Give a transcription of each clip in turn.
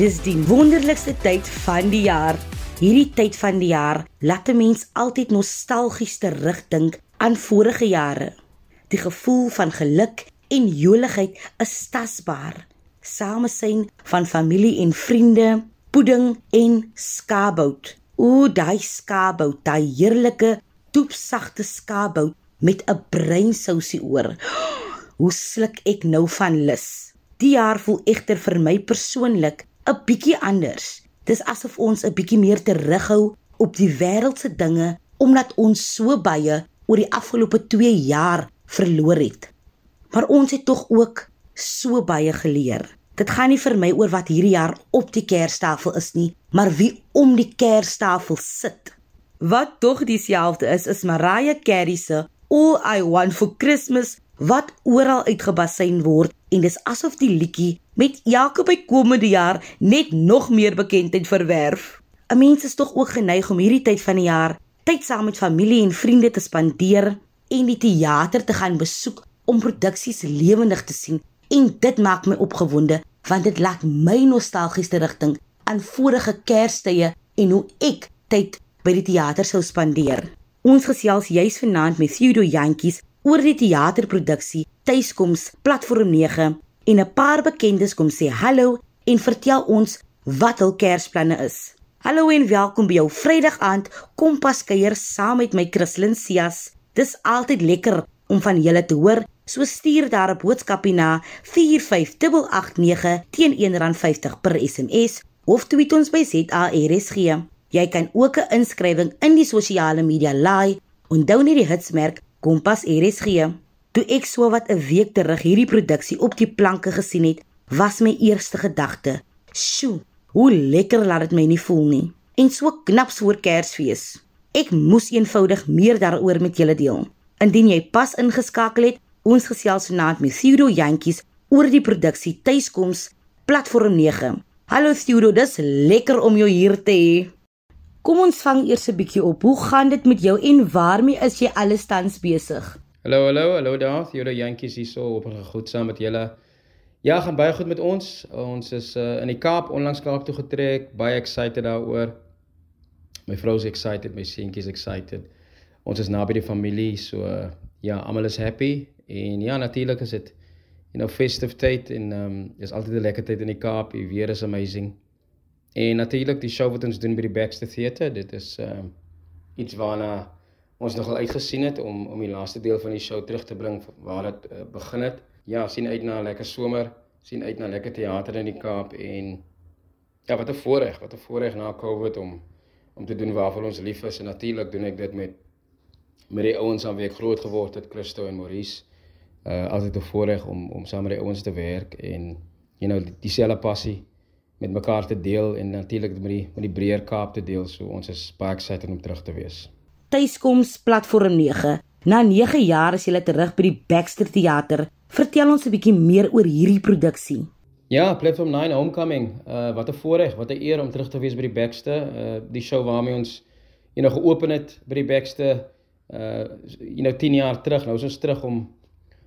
Dis die wonderlikste tyd van die jaar. Hierdie tyd van die jaar laat 'n mens altyd nostalgies terugdink aan vorige jare. Die gevoel van geluk en joligheid is tasbaar. Samesyn van familie en vriende, pudding en skabout. O, daai skabout, daai heerlike, toepsagte skabout met 'n breinsousie oor. Hoe sluk ek nou van lus. Die jaar voel egter vir my persoonlik 'n bietjie anders. Dis asof ons 'n bietjie meer terughou op die wêreldse dinge omdat ons so baie oor die afgelope 2 jaar verloor het. Maar ons het tog ook so baie geleer. Dit gaan nie vir my oor wat hierdie jaar op die kerstafel is nie, maar wie om die kerstafel sit. Wat tog dieselfde is is Mariah Carey se All I Want for Christmas wat oral uitgebasyn word en dis asof die liedjie met elke bykomende jaar net nog meer bekendheid verwerf. 'n Mens is tog ook geneig om hierdie tyd van die jaar tyd saam met familie en vriende te spandeer en die teater te gaan besoek om produksies lewendig te sien en dit maak my opgewonde want dit laat my nostalgies terugdink aan vorige Kerstye en hoe ek tyd by die teater sou spandeer. Ons gesels juis vanaand met Theodore Jantjies oor die teaterproduksie Tuiskoms Platform 9 en 'n paar bekendes kom sê hallo en vertel ons wat hul Kersplanne is. Hallo en welkom by jou Vrydag aand Kompas kuier saam met my Christlyn Cias. Dis altyd lekker om van julle te hoor. So stuur daar 'n boodskapie na 45889 teen R1.50 per SMS of tweet ons by ZARSG. Jy kan ook 'n inskrywing in die sosiale media laai. Onthou net die hitsmerk Kompas RSG. Toe ek so wat 'n week terug hierdie produksie op die planke gesien het, was my eerste gedagte: "Sjoe, hoe lekker laat dit my nie voel nie." En so knap voor Kersfees. Ek moes eenvoudig meer daaroor met julle deel. Indien jy pas ingeskakel het, ons gesels vanaand met Theodore Jantjies oor die produksie Tuiskoms Platform 9. Hallo Theodore, dis lekker om jou hier te hê. Kom ons vang eers 'n bietjie op. Hoe gaan dit met jou en waarmee is jy alles tans besig? Hallo, hallo, hallo daar. Julle jantjies hier so op goed saam met julle. Ja, gaan baie goed met ons. Ons is uh, in die Kaap onlangs Kaap toe getrek. Baie excited daaroor. My vrou is excited, my seentjies excited. Ons is naby die familie, so uh, ja, almal is happy. En ja, natuurlik is dit you know festive tyd en ehm um, is altyd 'n lekker tyd in die Kaap. Die weer is amazing. En natuurlik die show wat ons doen by die Baxter Theatre, dit is ehm uh, iets waarna ons nogal uitgesien het om om die laaste deel van die show terug te bring waar dit uh, begin het. Ja, sien uit na 'n lekker somer, sien uit na lekker teater in die Kaap en ja, wat 'n voorreg, wat 'n voorreg na Covid om om te doen waarvoor ons lief is en natuurlik doen ek dit met met die ouens aan wie ek groot geword het, Christo en Maurice. Uh altyd 'n voorreg om om saam met die ouens te werk en you know dieselfde passie met mekaar te deel en natuurlik met die met die breër Kaap te deel. So ons is baie excited om terug te wees. Tuiskoms platform 9. Na 9 jaar is jy terug by die Baxter Theater. Vertel ons 'n bietjie meer oor hierdie produksie. Ja, Platform 9 Homecoming. Uh wat 'n voorreg, wat 'n eer om terug te wees by die Baxter. Uh die show waarmee ons jy nou geopen het by die Baxter uh jy nou 10 jaar terug. Nou is ons terug om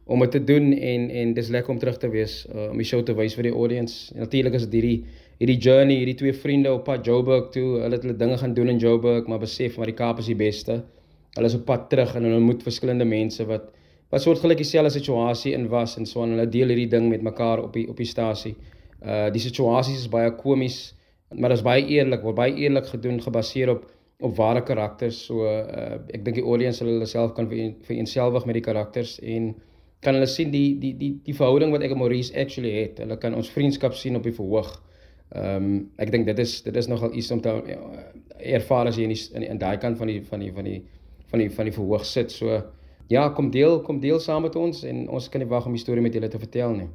om dit te doen en en dis lekker om terug te wees uh, om die show te wys vir die audience. Natuurlik is dit hierdie hierdie journey, hierdie twee vriende op pad Joburg toe. Hulle het hulle dinge gaan doen in Joburg, maar besef maar die Kaap is die beste. Hulle is op pad terug en hulle ontmoet verskillende mense wat wat soortgelyk dieselfde situasie in was en so aan hulle deel hierdie ding met mekaar op die op die stasie. Uh die situasies is baie komies, maar dit is baie eerlik, word baie eerlik gedoen gebaseer op op ware karakters. So uh ek dink die audience sal hulle self kan vereenselwig met die karakters en kan hulle sien die die die die verhouding wat ek en Maurice actually het. Hulle kan ons vriendskap sien op die verhoog. Ehm um, ek dink dit is dit is nogal iets om te uh, ervaar as jy in die, in, in daai kant van die van die van die van die van die verhoog sit. So ja, kom deel kom deel saam met ons en ons kan nie wag om die storie met julle te vertel nie.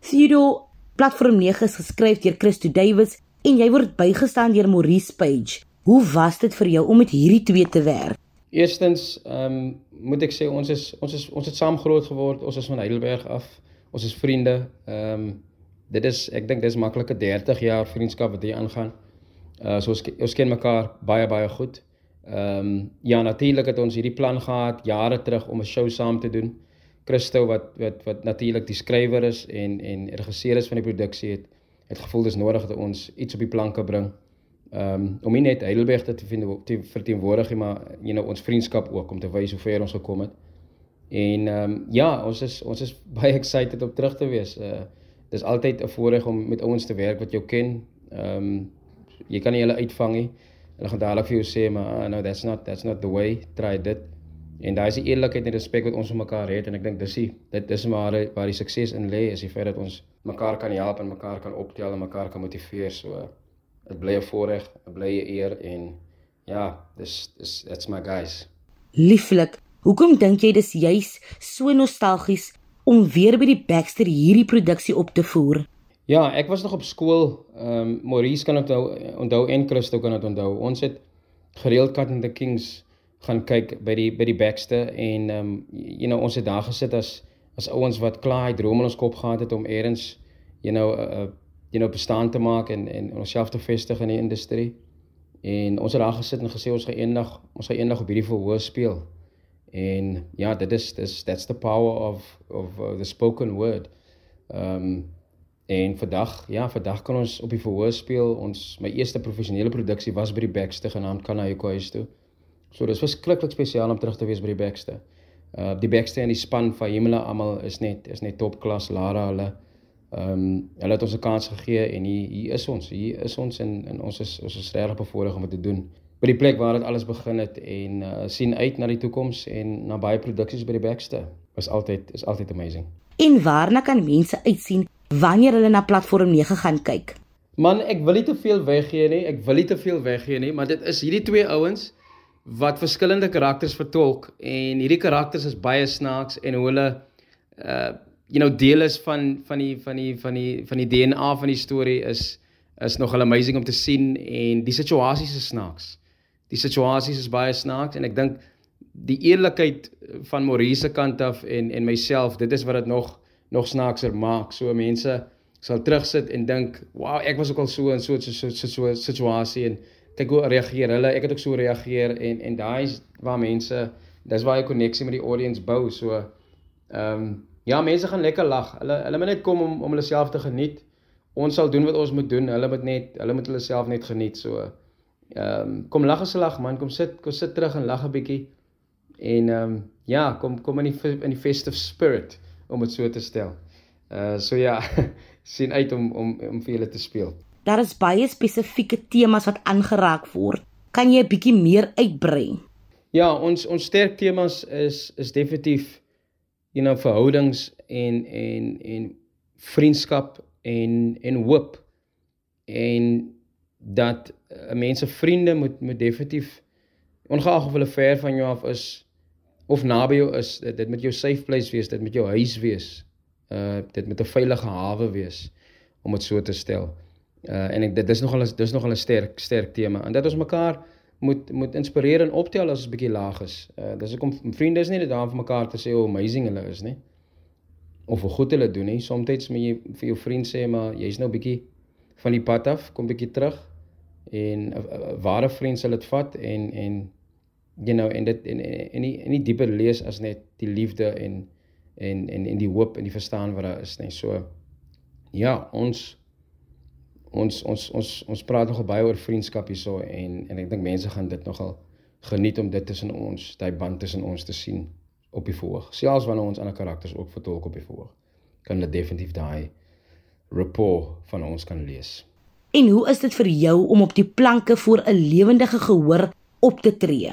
Siro Platform 9 is geskryf deur Christo Davids en jy word bygestaan deur Maurice Page. Hoe was dit vir jou om met hierdie twee te werk? Eerstens, ehm um, moet ek sê ons is ons is ons het saam groot geword. Ons is van Heidelberg af. Ons is vriende. Ehm um, dit is ek dink dis maklike 30 jaar vriendskap wat hier aangaan. Uh so ons, ons ken mekaar baie baie goed. Ehm um, ja natuurlik het ons hierdie plan gehad jare terug om 'n show saam te doen. Christo wat wat wat natuurlik die skrywer is en en regisseur is van die produksie het het gevoel dis nodig dat ons iets op die planke bring. Ehm um, om nie net Heidelberg te, te verteenwoordig nie, maar you know ons vriendskap ook om te wys hoe ver ons gekom het. En ehm um, ja, ons is ons is baie excited om terug te wees. Uh dis altyd 'n voorreg om met ouens te werk wat jou ken. Ehm um, jy kan nie hulle uitvang nie. Hulle gaan dadelik vir jou sê maar uh, no that's not that's not the way. Try dit. En daai is die eerlikheid en respek wat ons vir mekaar het en ek dink dis die dit is maar waar die sukses in lê is die feit dat ons mekaar kan help en mekaar kan optel en mekaar kan motiveer so dit bly 'n bly 'n eer en ja, dis dis that's my guys. Lieflik, hoekom dink jy dis juis so nostalgies om weer by die Baxter hierdie produksie op te voer? Ja, ek was nog op skool. Ehm um, Maurice kan onthou onthou en Christo kan dit onthou. Ons het gereeld Cat and the Kings gaan kyk by die by die Baxter en ehm um, you know ons het daar gesit as as ouens wat klaar hy droom in ons kop gehad het om eers you know 'n you know bestaan te maak en en onsself te vestig in die industrie. En ons het daar gesit en gesê ons gaan eendag ons gaan eendag op hierdie verhoor speel. En ja, dit is dis that's the power of of uh, the spoken word. Ehm um, en vandag, ja, vandag kan ons op die verhoor speel. Ons my eerste professionele produksie was by die Baxter genaamd Kanayoko House toe. So dis verskriklik spesiaal om terug te wees by die Baxter. Uh die Baxter en die span van Hemela almal is net is net topklas. Lara hulle Ehm um, hulle het ons 'n kans gegee en hier hier is ons. Hier is ons en en ons is ons is regtig bevoorreg om dit te doen. By die plek waar dit alles begin het en uh, sien uit na die toekoms en na baie produksies by die Baxter. Was altyd is altyd amazing. En waarna kan mense uitsien wanneer hulle na platform 9 gaan kyk? Man, ek wil nie te veel weggee nie. Ek wil nie te veel weggee nie, maar dit is hierdie twee ouens wat verskillende karakters vertolk en hierdie karakters is baie snaaks en hoe hulle uh you know deel is van van die van die van die van die DNA van die storie is is nogal amazing om te sien en die situasies is snaaks. Die situasies is baie snaaks en ek dink die eerlikheid van Maurice se kant af en en myself, dit is wat dit nog nog snaakser maak. So mense sal terugsit en dink, "Wow, ek was ook al so in so 'n so, so, so, so situasie en kyk hoe reageer hulle. Ek het ook so reageer en en daai is waar mense dis waar jy koneksie met die audience bou. So ehm um, Ja, mense gaan lekker lag. Hulle hulle moet net kom om om hulle self te geniet. Ons sal doen wat ons moet doen. Hulle moet net hulle moet hulle self net geniet. So ehm um, kom lag as 'n lag man. Kom sit kom sit terug en lag 'n bietjie. En ehm um, ja, kom kom in die in die festive spirit om dit so te stel. Uh so ja, sien uit om om om vir julle te speel. Daar is baie spesifieke temas wat aangeraak word. Kan jy 'n bietjie meer uitbrei? Ja, ons ons sterk temas is is definitief you know verhoudings en en en vriendskap en en hoop en dat 'n uh, mense vriende moet moet definitief ongeag of hulle ver van jou af is of naby jou is dit, dit moet jou safe place wees dit moet jou huis wees uh dit moet 'n veilige hawe wees om dit so te stel uh en ek dit is nogal dis nogal 'n sterk sterk tema en dat ons mekaar moet moet inspireer en optel as ons bietjie laag is. Uh dis ek om vriende is nie net daar vir mekaar te sê hoe amazing hulle is nie. Of hoe goed hulle doen nie. Soms moet jy vir jou vriend sê maar jy's nou bietjie van die pad af, kom bietjie terug en 'n ware vriend sal dit vat en en you know en dit en en nie en nie dieper lees as net die liefde en en en en die hoop en die verstaan wat daar is nie. So ja, ons ons ons ons ons praat nogal baie oor vriendskap hierso en en ek dink mense gaan dit nogal geniet om dit tussen ons, daai band tussen ons te sien op die verhoog. Selfs wanneer ons ander karakters ook vertolk op die verhoog, kan hulle definitief daai rapport van ons kan lees. En hoe is dit vir jou om op die planke voor 'n lewendige gehoor op te tree?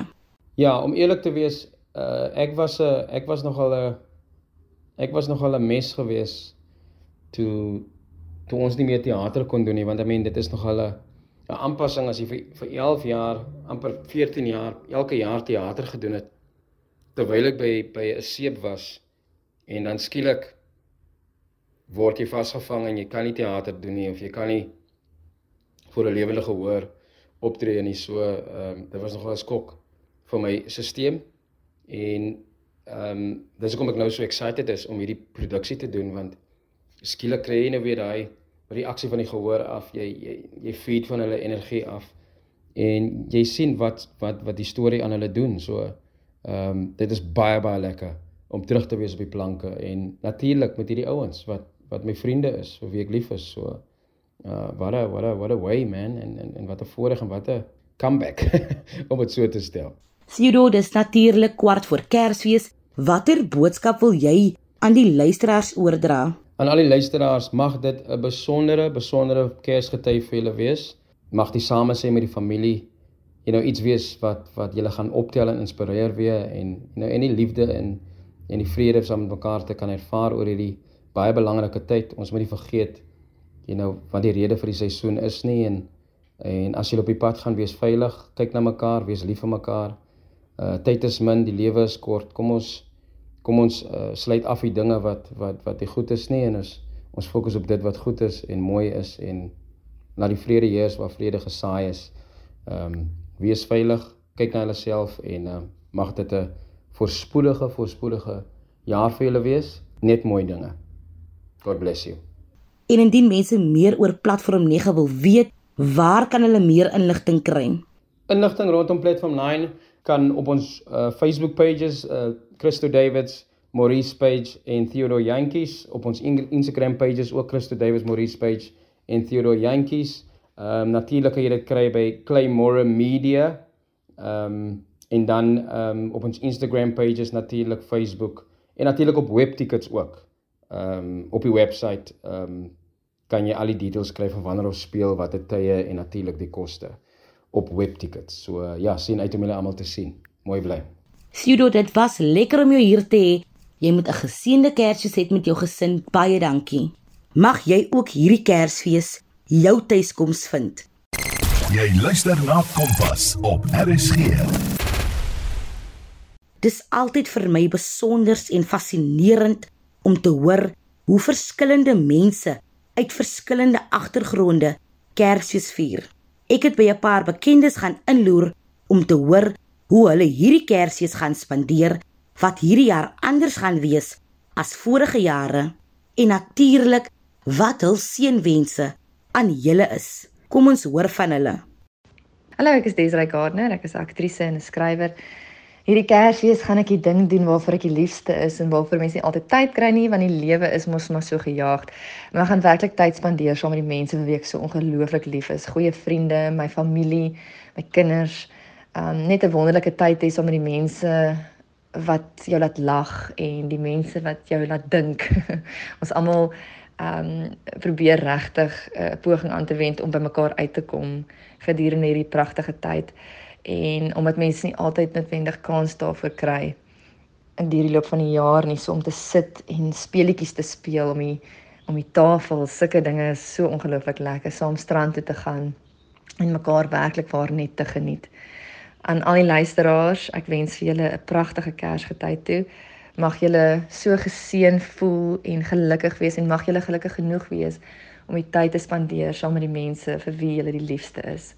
Ja, om eerlik te wees, uh, ek was 'n ek was nogal 'n ek was nogal 'n mes gewees toe toe ons nie meer teater kon doen nie want I mean dit is nog al 'n 'n aanpassing as jy vir vir 11 jaar, amper 14 jaar elke jaar teater gedoen het terwyl ek by by 'n seep was en dan skielik word jy vasgevang en jy kan nie teater doen nie of jy kan nie voor 'n lewende gehoor optree nie so ehm um, dit was nogal 'n skok vir my stelsel en ehm um, dis hoekom ek nou so excited is om hierdie produksie te doen want skielik kry jy nou weer daai reaksie van die gehoor af. Jy jy jy feed van hulle energie af. En jy sien wat wat wat die storie aan hulle doen. So ehm um, dit is baie baie lekker om terug te wees op die planke en natuurlik met hierdie ouens wat wat my vriende is, vir wie ek lief is. So Uh what a what a what a way man en en en wat 'n voorreg en wat 'n comeback om dit so te stel. Siro, dis natuurlik kwart voor Kersfees. Watter boodskap wil jy aan die luisteraars oordra? Aan al die luisteraars, mag dit 'n besondere besondere Kersgety vir julle wees. Mag die samesyn met die familie jy nou iets wees wat wat julle gaan optel en inspireer weer en you know en die liefde en en die vrede saam met mekaar te kan ervaar oor hierdie baie belangrike tyd. Ons moet nie vergeet jy nou wat die rede vir die seisoen is nie en en as jy op die pad gaan wees veilig, kyk na mekaar, wees lief vir mekaar. Uh tyd is min, die lewe is kort. Kom ons kom ons uh, sluit af die dinge wat wat wat die goed is nie en ons ons fokus op dit wat goed is en mooi is en laat die vrede heers waar vrede gesaai is. Ehm um, wees veilig, kyk na jouself en uh, mag dit 'n voorspoedige, voorspoedige jaar vir julle wees. Net mooi dinge. God bless you. En indien mense meer oor Platform 9 wil weet, waar kan hulle meer inligting kry? Inligting rondom Platform 9 kan op ons uh, Facebook pages uh, Christo Davids Maurice page en Theodore Yankees op ons Instagram pages ook Christo Davids Maurice page en Theodore Yankees. Ehm um, natuurlik kan jy dit kry by Claymore Media. Ehm um, en dan ehm um, op ons Instagram pages natuurlik Facebook en natuurlik op webtickets ook. Ehm um, op die webwerf ehm um, kan jy al die details kry van wanneer ons speel, watter tye en natuurlik die koste op webtickets. So ja, sien uit om julle almal te sien. Mooi bly. Sudo, dit was lekker om jou hier te hê. Jy moet 'n geseënde Kersfees hê met jou gesin. Baie dankie. Mag jy ook hierdie Kersfees jou tuiskoms vind. Jy luister na Kompas op RSG. Dis altyd vir my besonder en fascinerend om te hoor hoe verskillende mense uit verskillende agtergronde Kersfees vier. Ek het by 'n paar bekendes gaan inloer om te hoor hoe hulle hierdie Kersfees gaan spandeer wat hierdie jaar anders gaan wees as vorige jare en natuurlik wat hul seënwense aan julle is. Kom ons hoor van hulle. Hallo, ek is Desiree Gardner, ek is aktrise en 'n skrywer. Hierdie Kersfees gaan ek die ding doen waarvoor ek die liefste is en waarvoor mense nie altyd tyd kry nie want die lewe is mos maar so gejaagd. Maar ek gaan werklik tyd spandeer saam met die mense wie ek so ongelooflik lief is, goeie vriende, my familie, my kinders. Um net 'n wonderlike tyd hê saam met die mense wat jou laat lag en die mense wat jou laat dink. Ons almal um, probeer regtig 'n uh, poging aan te wend om by mekaar uit te kom gedurende hierdie pragtige tyd en omdat mense nie altyd noodwendig kans daarvoor kry in die loop van die jaar nie so om te sit en speletjies te speel om die om die tafel sulke dinge is so ongelooflik lekker saam strand toe te gaan en mekaar werklik waar net te geniet. Aan al die luisteraars, ek wens vir julle 'n pragtige Kersgetyd toe. Mag julle so geseën voel en gelukkig wees en mag julle gelukkig genoeg wees om die tyd te spandeer saam met die mense vir wie julle die liefste is.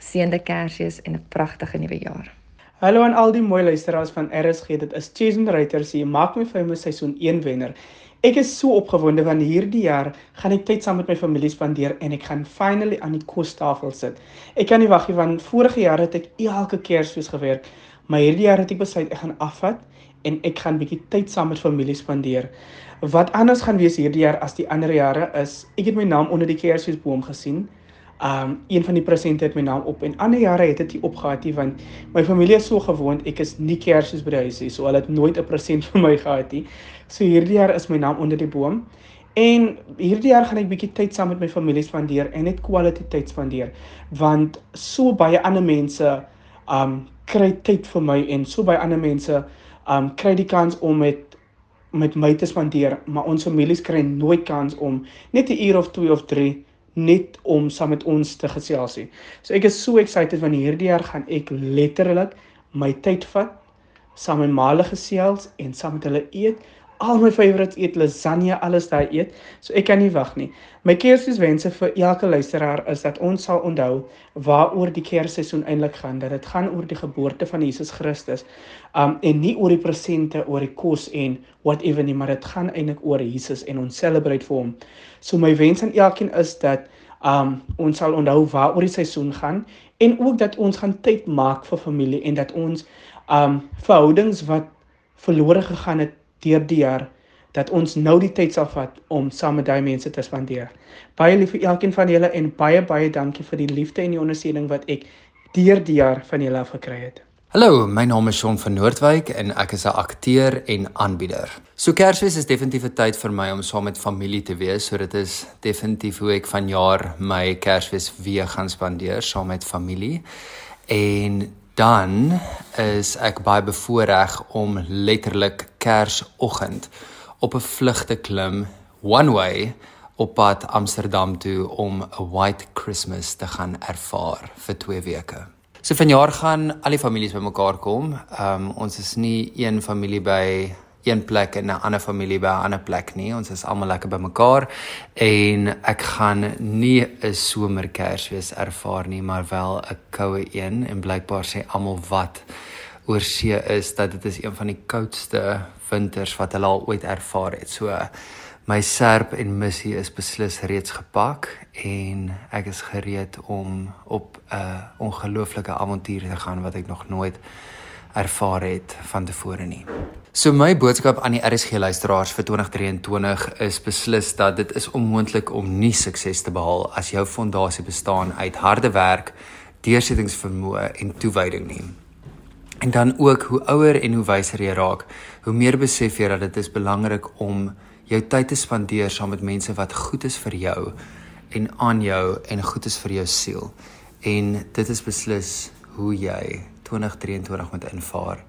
Geseënde Kersfees en 'n pragtige nuwe jaar. Hallo aan al die mooi luisteraars van RSG. Dit is Jason Reuters hier. Maak my famous seisoen 1 wenner. Ek is so opgewonde want hierdie jaar gaan ek tyd saam met my familie spandeer en ek gaan finally aan die kostafel sit. Ek kan nie wag nie want vorige jaar het ek elke Kersfees gewerk, maar hierdie jaar het ek besluit ek gaan afvat en ek gaan bietjie tyd saam met familie spandeer. Wat anders gaan wees hierdie jaar as die ander jare is, ek het my naam onder die Kersfeesboom gesien. Um een van die presente het my naam op en ander jare het dit nie opgehad nie want my familie is so gewoond ek is nie Kersfees by huis nie, so hulle het nooit 'n present vir my gehad nie. So hierdie jaar is my naam onder die boom. En hierdie jaar gaan ek bietjie tyd saam met my familie spandeer en net quality tyd spandeer want so baie ander mense um kry tyd vir my en so baie ander mense um kry die kans om met met my te spandeer, maar ons families kry nooit kans om net 'n uur of 2 of 3 net om saam met ons te gesels nie. So ek is so excited want hierdie jaar gaan ek letterlik my tyd vat saam met my maale gesels en saam met hulle eet al my favorites eet lasagne, alles daai eet. So ek kan nie wag nie. My Kersfeeswense vir elke luisteraar is dat ons sal onthou waaroor die Kersseisoen eintlik gaan. Dat dit gaan oor die geboorte van Jesus Christus. Um en nie oor die presente, oor die kos en whatever nie, maar dit gaan eintlik oor Jesus en ons celebrate vir hom. So my wens aan elkeen is dat um ons sal onthou waaroor die seisoen gaan en ook dat ons gaan tyd maak vir familie en dat ons um verhoudings wat verlore gegaan het deur die jaar dat ons nou die tyd sal vat om saam met daai mense te spandeer. Baie lief vir elkeen van julle en baie baie dankie vir die liefde en die ondersteuning wat ek deur die jaar van julle af gekry het. Hallo, my naam is Shaun van Noordwyk en ek is 'n akteur en aanbieder. So Kersfees is definitief 'n tyd vir my om saam met familie te wees, so dit is definitief hoe ek vanjaar my Kersfees weer gaan spandeer saam met familie. En dan is ek baie bevoorreg om letterlik Kersoggend op 'n vlug te klim one way op pad Amsterdam toe om 'n white Christmas te gaan ervaar vir 2 weke. So vanjaar gaan al die families bymekaar kom. Ehm um, ons is nie een familie by een plek en 'n ander familie by 'n ander plek nie. Ons is almal lekker bymekaar en ek gaan nie 'n somerkersfees ervaar nie, maar wel 'n koue een en blykbaar sê almal wat oor see is dat dit is een van die koudste winters wat hulle al ooit ervaar het. So my serp en missie is beslis reeds gepak en ek is gereed om op 'n ongelooflike avontuur te gaan wat ek nog nooit ervaar het van tevore nie. So my boodskap aan die RSG luisteraars vir 2023 is beslis dat dit is onmoontlik om nie sukses te behaal as jou fondasie bestaan uit harde werk, deursettingsvermoë en toewyding nie. En dan ook hoe ouer en hoe wyser jy raak, hoe meer besef jy dat dit is belangrik om jou tyd te spandeer saam met mense wat goed is vir jou en aan jou en goed is vir jou siel. En dit is beslis hoe jy 2023 moet invaar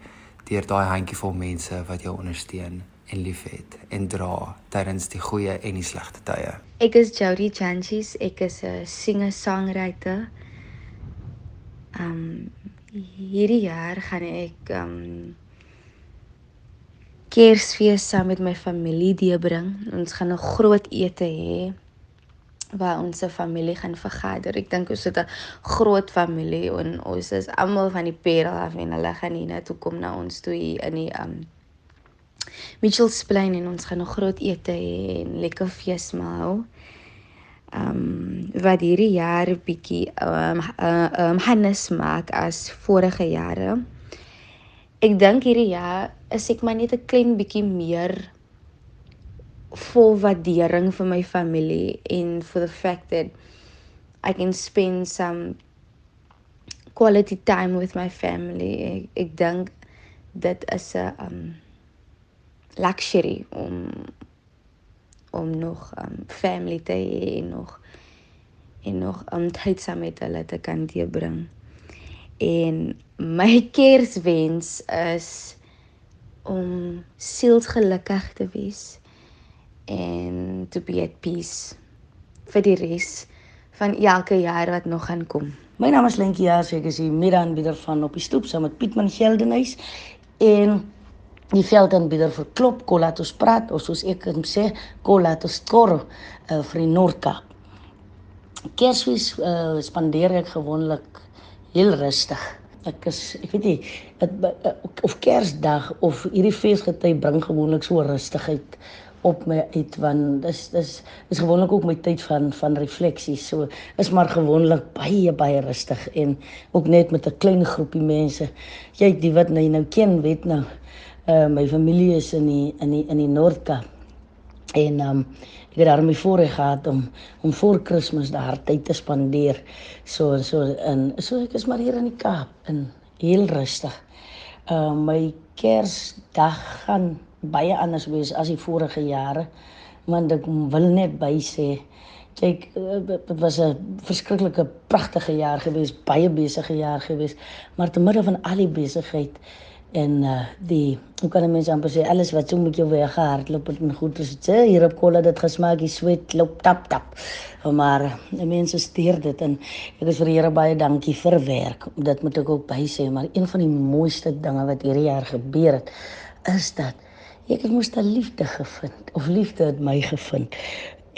deur daai handjievol mense wat jou ondersteun en liefhet en dra tydens die goeie en die slegte tye. Ek is Jody Chanchis, ek is 'n singer-songwriter. Um hierdie jaar gaan ek um Kersfees saam met my familie deurbring. Ons gaan 'n groot ete hê waar ons se familie gaan vergader. Ek dink ons het 'n groot familie en ons is almal van die Parel af en hulle gaan hier na toe kom na ons toe hier in die um Mitchells Plain en ons gaan 'n groot ete hê en lekker fees maak. Um wat hierdie jaar 'n bietjie um uh, um hannes maak as vorige jare. Ek dink hierdie jaar is ek maar net 'n klein bietjie meer vol waardering vir my familie en for the fact that I can spend some quality time with my family. Ek, ek dink dit is 'n um luxury om om nog um family te hê en nog en nog um, tyd saam met hulle te kan deurbring. En my kerswens is om sielsgelukkig te wees en to be at peace vir die res van elke jaar wat nog gaan kom. My naam is Lentjie Jaas, ek is die middaanbieder van op die stoep saam met Pietman Geldenhuis en die veldaanbieder vir Klop Kolatos praat of soos ek hom sê Kolatos Kor uh, vir die Noord-Kaap. Kersfees uh, spandeer ek gewoonlik heel rustig. Ek is ek weet nie het, uh, of Kersdag of hierdie feesgety bring gewoonlik so rustigheid op my uit want dis dis is gewoonlik ook my tyd van van refleksie. So is maar gewoonlik baie baie rustig en ook net met 'n klein groepie mense. Jy die wat nou nou ken weet nou. Uh my familie is in die in die in die Noord-Kaap. En um ek het daarmee voorreg gehad om om voor Kersfees daar tyd te spandeer. So so en so ek is maar hier in die Kaap in heel rustig. Uh my Kersdag gaan baie anders wees as die vorige jare. Want ek wil net by sê kyk dit was 'n verskriklike pragtige jaar gewees, baie besige jaar gewees, maar te midde van al die besigheid en uh die hoe kan mense amper sê alles wat so met jou weer gehardloop het en goed is dit hier op kolle dit gesmaak die sweet loop tap tap. Maar die mense steur dit en ek is vir die Here baie dankie vir werk. Dit moet ek ook by sê maar een van die mooiste dinge wat hierdie jaar gebeur het is dat ek het moes 'n liefde gevind of liefde het my gevind.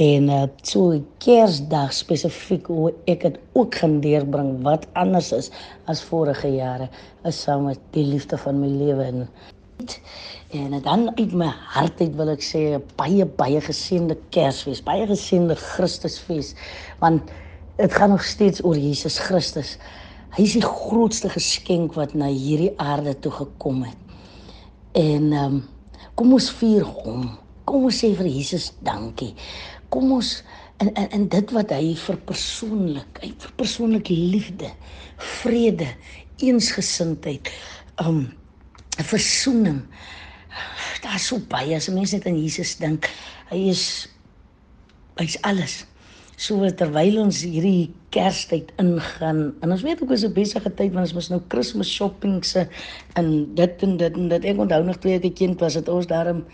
En uh, so Kersdag spesifiek hoe ek dit ook gaan deurbring wat anders is as vorige jare is saam met die liefde van my lewe en en dan uit my hart uit wil ek sê baie baie geseënde Kersfees, baie geseënde Christusfees want dit gaan nog steeds oor Jesus Christus. Hy is die grootste geskenk wat na hierdie aarde toe gekom het. En ehm um, Kom ons vier hom kom ons sê vir Jesus dankie. Kom ons en en, en dit wat hy vir persoonlik, hy vir persoonlik liefde, vrede, eensgesindheid, um versoening. Daar's so baie as mense net aan Jesus dink. Hy is hy's alles. So terwyl ons hierdie Kerstyd ingaan en ons weet ook is 'n besige tyd want ons mos nou Kersfees shopping se en dit en dit en dit ek onthou nog toe ek kind was het ons daarom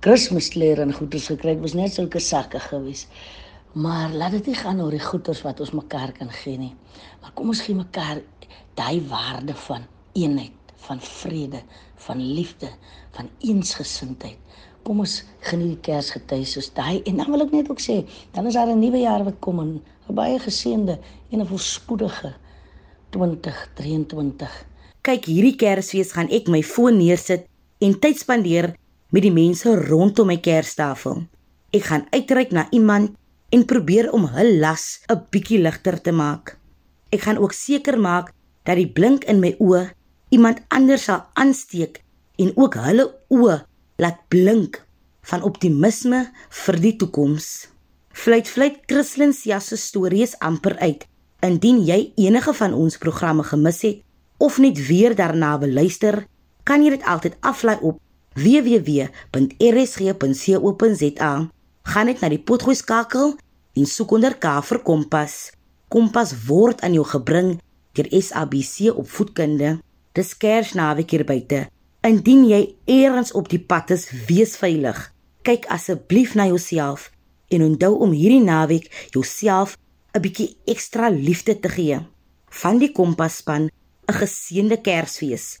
Kersklere en goeders gekry. Dit was net sulke sakke gewees. Maar laat dit nie gaan oor die goeders wat ons mekaar kan gee nie. Maar kom ons gee mekaar daai waarde van eenheid, van vrede, van liefde, van eensgesindheid. Kom ons geniet die Kersgety soos daai en dan wil ek net ook sê, dan is daar 'n nuwe jaar wat kom en 'n baie geseënde en 'n voorspoedige 2023. Kyk, hierdie Kersfees gaan ek my foon neersit en tyd spandeer met die mense rondom my kerstafel. Ek gaan uitreik na iemand en probeer om hul las 'n bietjie ligter te maak. Ek gaan ook seker maak dat die blink in my oë iemand anders sal aansteek en ook hulle oë laat blink van optimisme vir die toekoms. Fluit fluit Christlyn se stories amper uit. Indien jy enige van ons programme gemis het of net weer daarna wil luister, kan jy dit altyd aflaai op www.rsg.co.za. Gaan net na die potgooi skakel en soek onder K vir Kompas. Kompas word aan jou gebring deur SABC opvoedkunde. Dis Kersnaweek hier buite. Indien jy eers op die pad is, wees veilig. Kyk asseblief na jouself en onthou om hierdie naweek jouself 'n bietjie ekstra liefde te gee. Van die Kompas span 'n geseënde Kersfees.